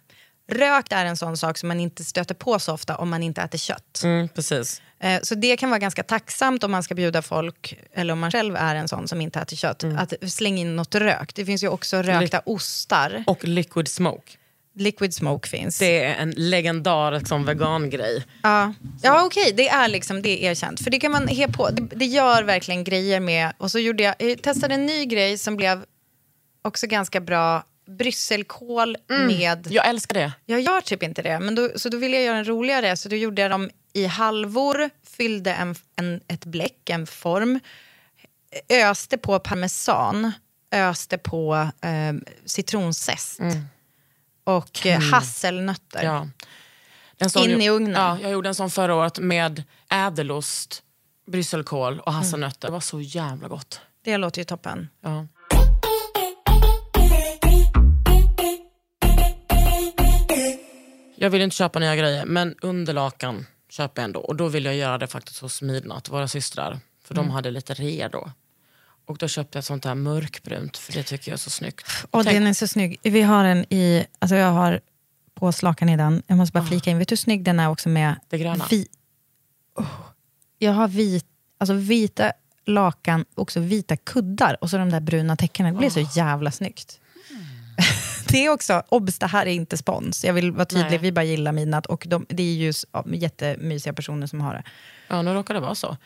S2: rökt är en sån sak som man inte stöter på så ofta om man inte äter kött.
S3: Mm, precis.
S2: Eh, Så det kan vara ganska tacksamt om man ska bjuda folk, eller om man själv är en sån som inte äter kött,
S3: Mm.
S2: att slänga in något rökt. Det finns ju också rökta ostar.
S3: Och liquid smoke.
S2: Liquid smoke finns.
S3: Det är en legendarisk sån vegangrej.
S2: Ja, ja okej, det är liksom det är erkänt. För det kan man he på, det, det gör verkligen grejer med. Och så gjorde jag, jag testade en ny grej som blev också ganska bra. Brysselkål med...
S3: Jag älskar det.
S2: Jag gör typ inte det, men då, så då ville jag göra en roligare. Så då gjorde jag dem i halvor, fyllde en, en, ett bläck, en form, öste på parmesan, öste på eh, citronzest och eh, hasselnötter.
S3: Ja. Sån-
S2: In i ugnen.
S3: Ja, jag gjorde en sån förra året med ädelost, brysselkål och hasselnötter. Det var så jävla gott.
S2: Det låter ju toppen.
S3: Ja. Jag vill inte köpa nya grejer, men underlakan köper jag ändå. Och då vill jag göra det faktiskt hos Midnatt, våra systrar. För
S2: Mm.
S3: de hade lite rea då. Och då köpte jag ett sånt där mörkbrunt, för det tycker jag är så snyggt.
S2: Och
S3: Tänk-
S2: den är så snygg. Vi har den i, alltså jag har påslakan i den. Jag måste bara flika in, vet du hur snygg den är också med...
S3: Det gröna.
S2: Vi, oh, jag har vit, alltså vita lakan, också vita kuddar och så de där bruna täckena. Det blir så jävla snyggt. Det är också, obs, det här är inte spons. Jag vill vara tydlig,
S3: Nej.
S2: vi bara gillar Midnatt och de, det är ju ja, jättemysiga personer som har det.
S3: Ja, nu råkar det vara så.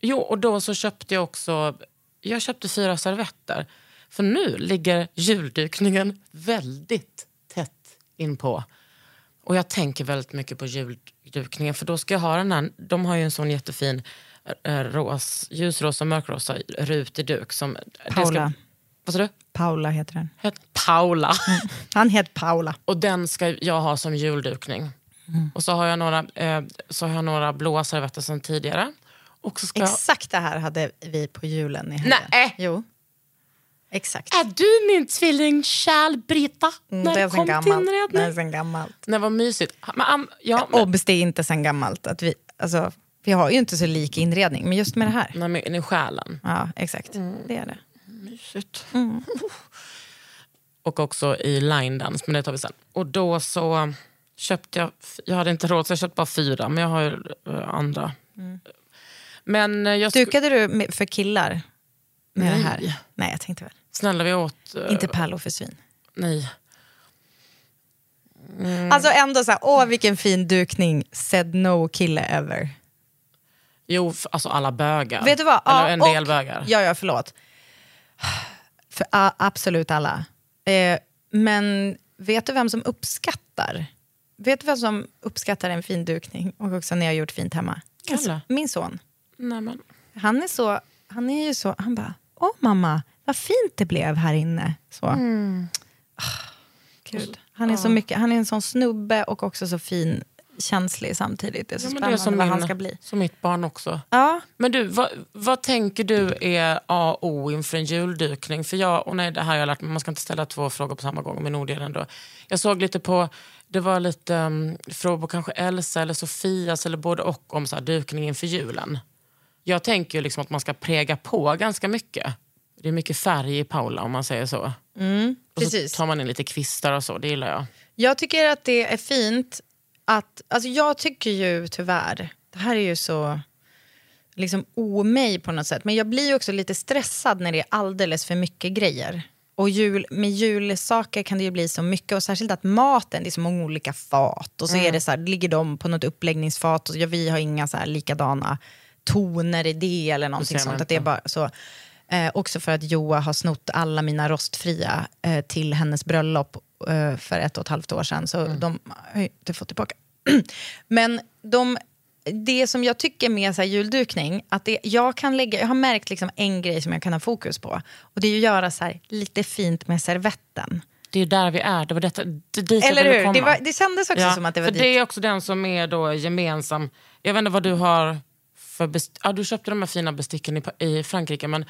S3: Jo, och då så köpte jag också jag köpte fyra servetter. För nu ligger juldukningen väldigt tätt inpå. Och jag tänker väldigt mycket på juldukningen. För då ska jag ha den här, de har ju en sån jättefin eh, ros, ljusrosa och mörkrosa rutig duk. Som,
S2: Paula.
S3: Ska, vad sa du?
S2: Paula heter den.
S3: Het Paula.
S2: Han heter Paula.
S3: Och den ska jag ha som juldukning. Och så har jag några, eh, så har jag några blåa servetter sedan tidigare. Och så ska
S2: Exakt det här hade vi på julen i helgen.
S3: Nej.
S2: Jo. Exakt.
S3: Är du min tvilling Kärl-Brita?
S2: Mm,
S3: När
S2: det är sen
S3: kom
S2: gammalt. Det är sen gammalt.
S3: Nej, vad mysigt. Men, am- ja, men,
S2: Obs, det är inte sen gammalt. Att vi, alltså, vi har ju inte så lik inredning, men just med det här.
S3: nej, men i själen.
S2: Ja, exakt. Det är det.
S3: Mysigt. Och också i line dance, men det tar vi sen. Och då så köpte jag, jag hade inte råd så jag köpte bara fyra, men jag har ju eh, andra. Men eh, jag
S2: Dukade du med, för killar med
S3: Nej.
S2: det här? Nej, jag tänkte väl.
S3: snälla vi åt... eh,
S2: Inte pärlor för svin.
S3: Nej.
S2: Alltså ändå så här, åh vilken fin dukning, said no kille ever.
S3: Jo, alltså alla bögar.
S2: Vet du vad?
S3: Eller
S2: Ja,
S3: en
S2: och-
S3: del bögar.
S2: Ja, ja, förlåt. För a, absolut alla. Eh, men vet du vem som uppskattar? Vet du vem som uppskattar en fin dukning och också när jag har gjort fint hemma?
S3: Kalle.
S2: Min son.
S3: Nej, men.
S2: Han är så, han är ju så, han bara, åh mamma, vad fint det blev här inne. Så.
S3: Mm.
S2: Gud. Han är så mycket, han är en sån snubbe och också så fin, känslig samtidigt. Det är så
S3: Ja,
S2: spännande
S3: är som,
S2: vad
S3: min,
S2: han ska bli.
S3: som mitt barn också.
S2: Ja,
S3: Men du, vad, vad tänker du är A och O inför en juldukning? För jag, och nej, det här har jag lärt mig, man ska inte ställa två frågor på samma gång, men nog det ändå. Jag såg lite på, det var lite um, frågor på kanske Elsa eller Sofias eller både och om så här, dukning inför julen. Jag tänker ju liksom att man ska präga på ganska mycket. Det är mycket färg i Paula om man säger så. och så
S2: Mm,
S3: tar man in lite kvistar och så, det gillar jag.
S2: Jag tycker att det är fint att, alltså jag tycker ju tyvärr, det här är ju så liksom omej på något sätt, men jag blir ju också lite stressad när det är alldeles för mycket grejer. Och jul, med julsaker kan det ju bli så mycket, och särskilt att maten, det är så många olika fat. Och så är det så här, ligger de på något uppläggningsfat och vi har inga så här likadana toner i det eller någonting sånt. Att det är bara så. Eh, också för att Joa har snott alla mina rostfria eh, till hennes bröllop eh, för ett och ett halvt år sedan. Så de har inte fått tillbaka. Men de, det som jag tycker med så här juldukning, att det, jag, kan lägga, jag har märkt liksom en grej som jag kan ha fokus på. Och det är att göra så här, lite fint med servetten.
S3: Det är där vi är, det var detta, det, dit jag
S2: Eller
S3: ville
S2: hur?
S3: komma.
S2: Det, var, det kändes också som att det var
S3: för
S2: dit.
S3: det är också den som är då gemensam. Jag vet inte vad du har för best- ja, Du köpte de här fina besticken i, i Frankrike men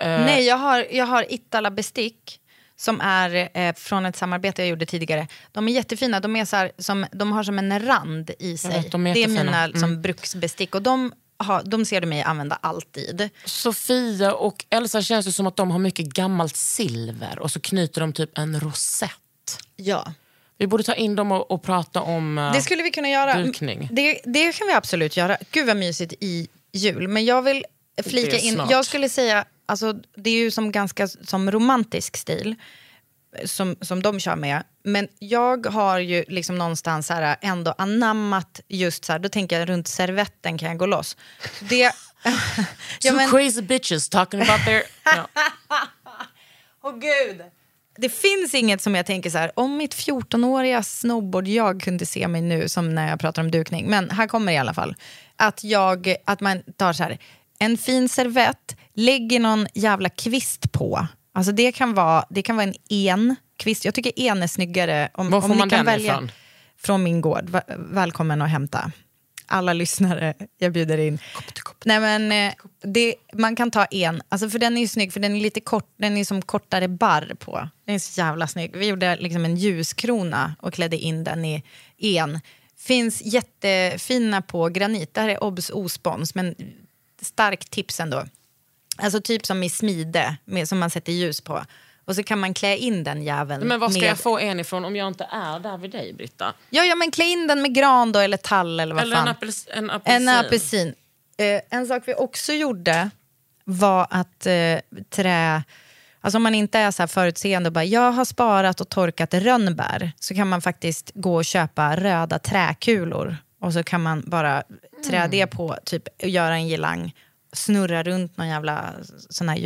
S3: eh,
S2: Nej, jag har, jag har Itala bestick som är eh, från ett samarbete jag gjorde tidigare. De är jättefina, de, är så här, som, de har som en rand i sig.
S3: vet, de är
S2: det är mina
S3: Mm.
S2: som bruksbestick och de, har, de ser du mig använda alltid.
S3: Sofia och Elsa känns det som att de har mycket gammalt silver och så knyter de typ en rosett.
S2: Ja.
S3: Vi borde ta in dem och, och prata om eh,
S2: Det skulle vi kunna göra.
S3: dukning.
S2: Det, det kan vi absolut göra. Gud vad mysigt i jul. Men jag vill flika in, jag skulle säga, alltså, det är ju som ganska som romantisk stil. Som, som de kör med. Men jag har ju liksom någonstans här ändå anammat just så här, då tänker jag runt servetten kan jag gå loss. Det,
S3: Two
S2: men-
S3: crazy bitches talking about their... ja.
S2: Åh gud! Det finns inget som jag tänker så här, om mitt 14-åriga snowboard jag kunde se mig nu som när jag pratar om dukning. Men här kommer det i alla fall. Att, jag, att man tar så här, en fin servett, lägger någon jävla kvist på. Alltså det kan vara, det kan vara en en kvist. Jag tycker en är snyggare. Om,
S3: Var
S2: om
S3: får
S2: ni
S3: man
S2: kan
S3: den
S2: välja,
S3: ifrån?
S2: Från min gård. Välkommen att hämta. Alla lyssnare, jag bjuder in. Nej, men, eh, det, man kan ta en, alltså för den är ju snygg för den är lite kort, den är som kortare barr på. Den är så jävla snygg. Vi gjorde liksom en ljuskrona och klädde in den i en. Finns jättefina på granit, det här är obs ospons men starkt tips ändå. Alltså typ som i smide med, som man sätter ljus på. Och så kan man klä in den jäveln.
S3: Men var ska
S2: med,
S3: jag få en ifrån om jag inte är där vid dig Britta?
S2: Ja, ja, men klä in den med gran då, eller tall eller vad
S3: Eller
S2: fan.
S3: en, apels, en apelsin?
S2: En apelsin. Eh, en sak vi också gjorde var att eh, trä... Alltså om man inte är så här förutseende och bara jag har sparat och torkat rönnbär så kan man faktiskt gå och köpa röda träkulor och så kan man bara trä
S3: Mm.
S2: det på, typ göra en girlang, snurra runt någon jävla sån här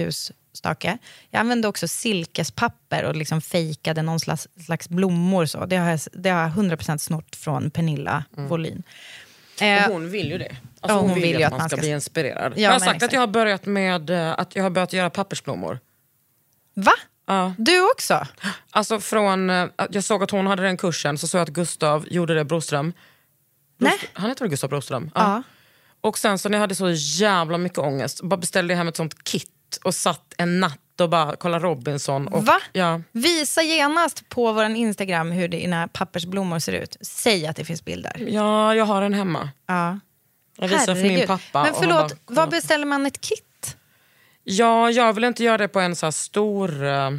S2: ljusstake. Jag använde också silkespapper och liksom fejkade någon slags, slags blommor. Så. Det, har jag, det har jag 100% snott från Pernilla Wåhlin. Eh,
S3: Och hon vill ju det. Alltså
S2: Ja,
S3: hon, vill ju att man ska,
S2: ska-
S3: bli inspirerad.
S2: Ja,
S3: jag har sagt
S2: exakt.
S3: att jag har börjat med eh, att jag har börjat göra pappersblommor.
S2: Va?
S3: Ja.
S2: Du också?
S3: Alltså från, eh, jag såg att hon hade den kursen, så såg jag att Gustav gjorde det Broström.
S2: Nej.
S3: Brost- Han heter väl Gustav Broström?
S2: Ja.
S3: Och sen så när jag hade så jävla mycket ångest, bara beställde jag hem ett sånt kit och satt en natt och bara kollade Robinson. Och,
S2: Va?
S3: Ja.
S2: Visa genast på vår Instagram hur dina pappersblommor ser ut. Säg att det finns bilder.
S3: ja, jag har den hemma.
S2: Ja.
S3: Jag visar för min pappa.
S2: Men förlåt,
S3: bara,
S2: var beställer man ett kit?
S3: Ja, jag vill inte göra det på en så stor... eh,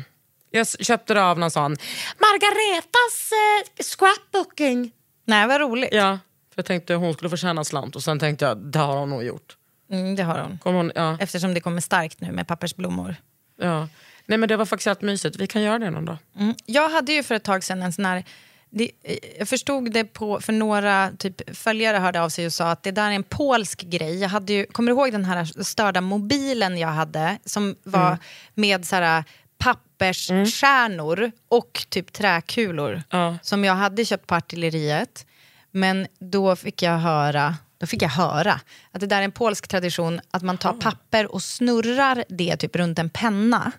S3: jag köpte det av någon sån Margaretas uh, scrapbooking.
S2: Nej, vad roligt.
S3: Ja, för jag tänkte hon skulle få tjäna en slant och sen tänkte jag det har hon nog gjort.
S2: Mm, det har hon.
S3: Hon, ja,
S2: Eftersom det kommer starkt nu med pappersblommor.
S3: ja. Nej men det var faktiskt helt mysigt. Vi kan göra det någon dag.
S2: Mm. Jag hade ju för ett tag sedan en sån här... Det, jag förstod det på, för några typ, följare hörde av sig och sa att det där är en polsk grej. Jag hade ju, kommer du ihåg den här störda mobilen jag hade? Som var med så här, pappersstjärnor och typ träkulor
S3: Ja.
S2: som jag hade köpt på artilleriet. Men då fick jag höra då fick jag höra att det där är en polsk tradition att man tar papper och snurrar det typ runt en penna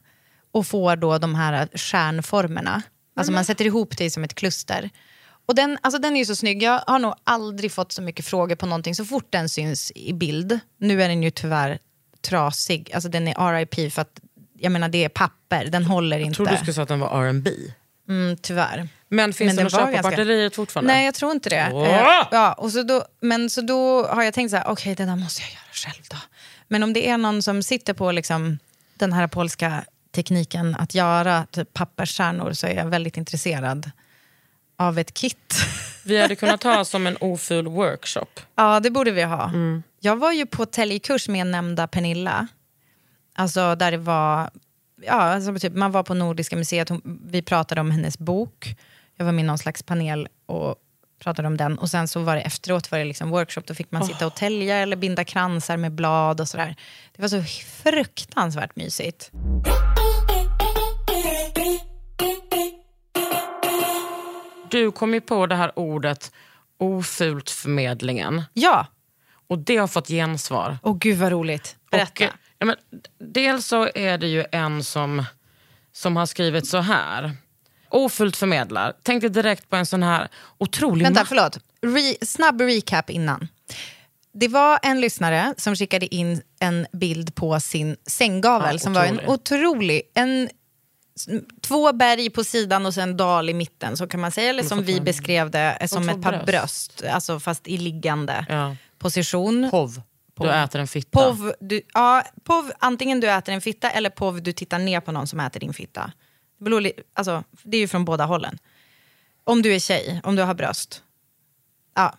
S2: och får då de här stjärnformerna. Alltså man sätter ihop det som ett kluster. Och den, alltså den är ju så snygg. Jag har nog aldrig fått så mycket frågor på någonting så fort den syns i bild. Nu är den ju tyvärr trasig. Alltså den är RIP för att jag menar det är papper, den håller
S3: Jag
S2: inte.
S3: trodde du skulle säga att den var R&B.
S2: Mm, tyvärr.
S3: Men finns
S2: Men
S3: att
S2: var
S3: köpa på
S2: ganska-
S3: batteriet fortfarande?
S2: Nej, jag tror inte det. Eh, ja, och så då, men så då har jag tänkt så här, okej det där måste jag göra själv då. Men om det är någon som sitter på liksom, den här polska tekniken att göra typ pappersstjärnor så är jag väldigt intresserad av ett kit.
S3: Vi hade kunnat ha som en oful workshop.
S2: ja, det borde vi ha.
S3: Mm.
S2: Jag var ju på täljkurs med nämnda Pernilla. Alltså där det var, ja, alltså typ, man var på Nordiska museet, hon, vi pratade om hennes bok. Jag var med i någon slags panel och pratade om den. Och sen så var det efteråt var det liksom workshop, då fick man sitta och tälja eller binda kransar med blad och sådär. Det var så fruktansvärt mysigt.
S3: Du kom ju på det här ordet ofult förmedlingen.
S2: Ja,
S3: Och det har fått gensvar.
S2: och gud vad roligt. Berätta.
S3: Och, ja, men, dels så är det ju en som, som har skrivit så här. Ofult förmedlar. Tänkte direkt på en sån här otrolig...
S2: Vänta, förlåt. Re, snabb recap innan. Det var en lyssnare som skickade in en bild på sin sänggavel
S3: Ja,
S2: som var en
S3: otrolig.
S2: En, två berg på sidan och sen dal i mitten, så kan man säga. Eller som vi beskrev det, eh, som ett par
S3: bröst.
S2: bröst. Alltså fast i liggande
S3: Ja.
S2: position.
S3: Pov. Du äter en fitta.
S2: Pov, du, ja, pov, antingen du äter en fitta eller pov, du tittar ner på någon som äter din fitta. Det, beror, alltså, det är ju från båda hållen. Om du är tjej, om du har bröst. Ja.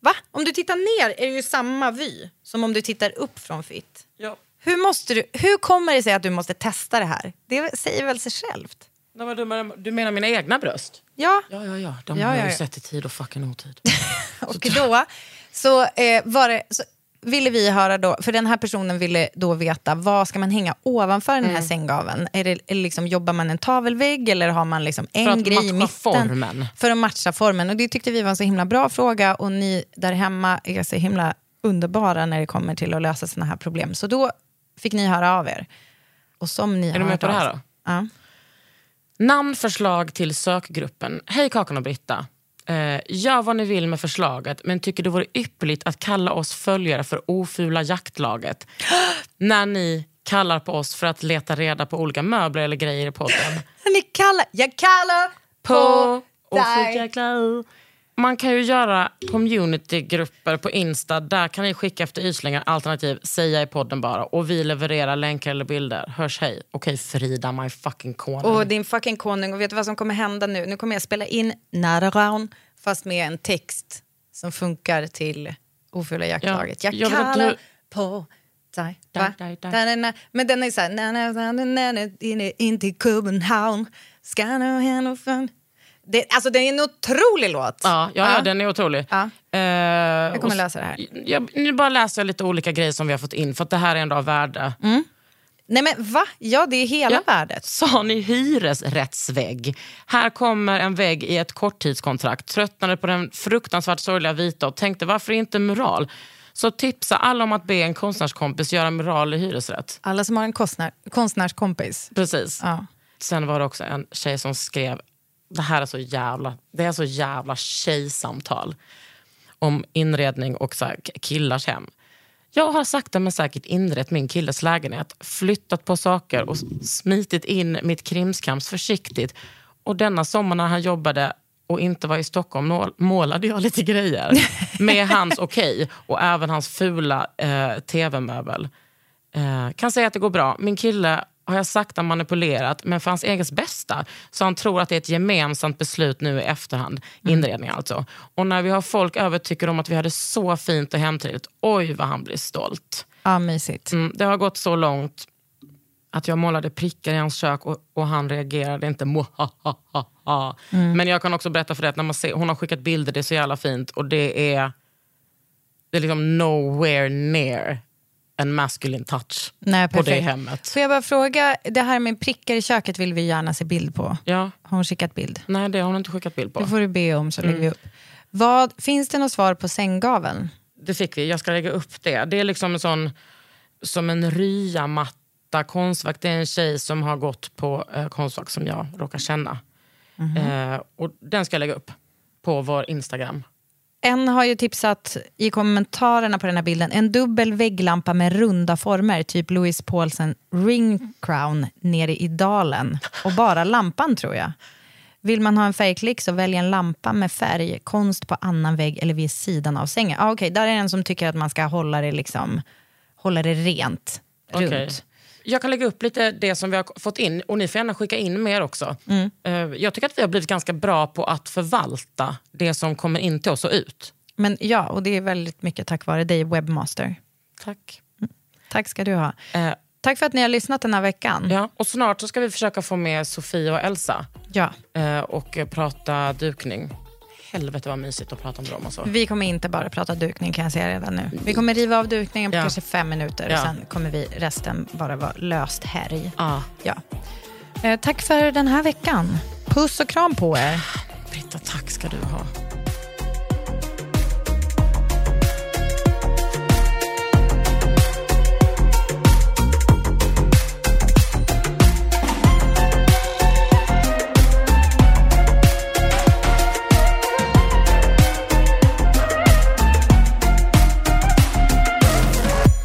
S2: Va? Om du tittar ner är det ju samma vy som om du tittar upp från fitt.
S3: Ja.
S2: Hur, måste du, hur kommer det sig att du måste testa det här? Det säger väl sig självt?
S3: Nej, men Du, menar, du menar mina egna bröst?
S2: Ja.
S3: Ja, ja, ja. De
S2: Ja,
S3: har
S2: ja,
S3: jag ju sett i tid och fucking otid.
S2: Och då så, eh, var det, så ville vi höra då, för den här personen ville då veta vad ska man hänga ovanför den här
S3: Mm.
S2: sänggaveln? Är det, är liksom, jobbar man en tavelvägg eller har man liksom en grej i
S3: matcha
S2: mitten?
S3: formen.
S2: För att matcha formen. Och det tyckte vi var en så himla bra fråga och ni där hemma är så himla underbara när det kommer till att lösa såna här problem. Så då fick ni höra av er. Och som ni
S3: Är du med på det här då?
S2: Ja.
S3: Namnförslag till sökgruppen. Hej Kakan och Britta. Eh, gör vad ni vill med förslaget men tycker det vore ypperligt att kalla oss följare för ofula jaktlaget. när ni kallar på oss för att leta reda på olika möbler eller grejer i podden.
S2: Ni kallar, jag kallar på,
S3: på
S2: dig.
S3: Man kan ju göra communitygrupper på Insta. Där kan ni skicka efter yslängar alternativ säga i podden bara. Och vi levererar länkar eller bilder. Hörs hej. Okej Frida, my fucking konung.
S2: Och din fucking konung. Och vet du vad som kommer hända nu? Nu kommer jag spela in Nararound fast med en text som funkar till Ofula jaktlaget.
S3: Ja,
S2: jag
S3: jag
S2: kallar
S3: du-
S2: på dig. Men den är så här... In, till Köpenhamn. Ska nu fan. Det, alltså det är en otrolig låt.
S3: Ja, ja, ja, den är otrolig.
S2: Ja.
S3: Eh,
S2: Jag kommer
S3: och-
S2: läsa det här.
S3: Jag, nu bara läser jag lite olika grejer som vi har fått in, för att det här är ändå av värde.
S2: Nej men va? Ja det är hela
S3: Ja.
S2: värdet.
S3: Sa ni hyresrättsvägg? Här kommer en vägg i ett korttidskontrakt. Tröttnade på den fruktansvärt sorgliga vita och tänkte varför inte mural? Så tipsa alla om att be en konstnärskompis göra mural i hyresrätt.
S2: Alla som har en konstnär, konstnärskompis.
S3: Precis.
S2: Ja.
S3: Sen var det också en tjej som skrev, det här är så jävla, det är så jävla tjejsamtal om inredning och så killars hem. Jag har sakta men säkert inrett min killes lägenhet, flyttat på saker och smitit in mitt krimskrams försiktigt. Och denna sommar när han jobbade och inte var i Stockholm målade jag lite grejer. Med hans okej och även hans fula eh, tv-möbel. Eh, kan säga att det går bra. Min kille har jag sakta manipulerat, men för hans eget bästa. Så han tror att det är ett gemensamt beslut nu i efterhand. Inredning alltså. Och när vi har folk över tycker de att vi hade så fint och hemtrevligt. Oj vad han blir stolt.
S2: Ja, mysigt.
S3: Mm, det har gått så långt att jag målade prickar i hans kök och, och han reagerade inte. Mohahaha. Men jag kan också berätta för dig att när man ser, hon har skickat bilder, det är så jävla fint. Och det är, det är liksom nowhere near en masculine touch
S2: Nej,
S3: på det hemmet.
S2: Får jag bara fråga, det här med prickar i köket vill vi gärna se bild på.
S3: Ja.
S2: Har hon skickat bild?
S3: Nej, det har hon inte skickat bild på.
S2: Det får du be om så lägger
S3: Mm.
S2: vi upp. Vad, finns det något svar på sänggaveln?
S3: Det fick vi, jag ska lägga upp det. Det är liksom en sån, som en ryamatta konstverk. Det är en tjej som har gått på eh, konstverk som jag råkar känna.
S2: Mhm.
S3: Eh, och den ska jag lägga upp på vår Instagram.
S2: En har ju tipsat i kommentarerna på den här bilden, en dubbel vägglampa med runda former, typ Louis Paulsen ring crown nere i dalen. Och bara lampan tror jag. Vill man ha en färgklick så välj en lampa med färg, konst på annan vägg eller vid sidan av sängen. Ah, Okej, där är en som tycker att man ska hålla det, liksom, hålla det rent
S3: Okej.
S2: runt.
S3: Jag kan lägga upp lite det som vi har fått in och ni får gärna skicka in mer också.
S2: Mm.
S3: Eh, jag tycker att vi har blivit ganska bra på att förvalta det som kommer in till oss och ut.
S2: Men ja, och det är väldigt mycket tack vare dig, webbmaster.
S3: Tack.
S2: Tack ska du ha.
S3: Eh,
S2: Tack för att ni har lyssnat den här veckan.
S3: ja, och snart så ska vi försöka få med Sofia och Elsa
S2: Ja.
S3: eh, och prata dukning. Helvete vad mysigt att prata om dem. Alltså.
S2: Vi kommer inte bara prata dukning kan jag säga redan nu. Vi kommer riva av dukningen på
S3: Ja.
S2: kanske fem minuter
S3: Ja.
S2: och sen kommer vi resten bara vara löst härj.
S3: Ah,
S2: Ja. Eh, tack för den här veckan. Puss och kram på er.
S3: Britta, tack ska du ha.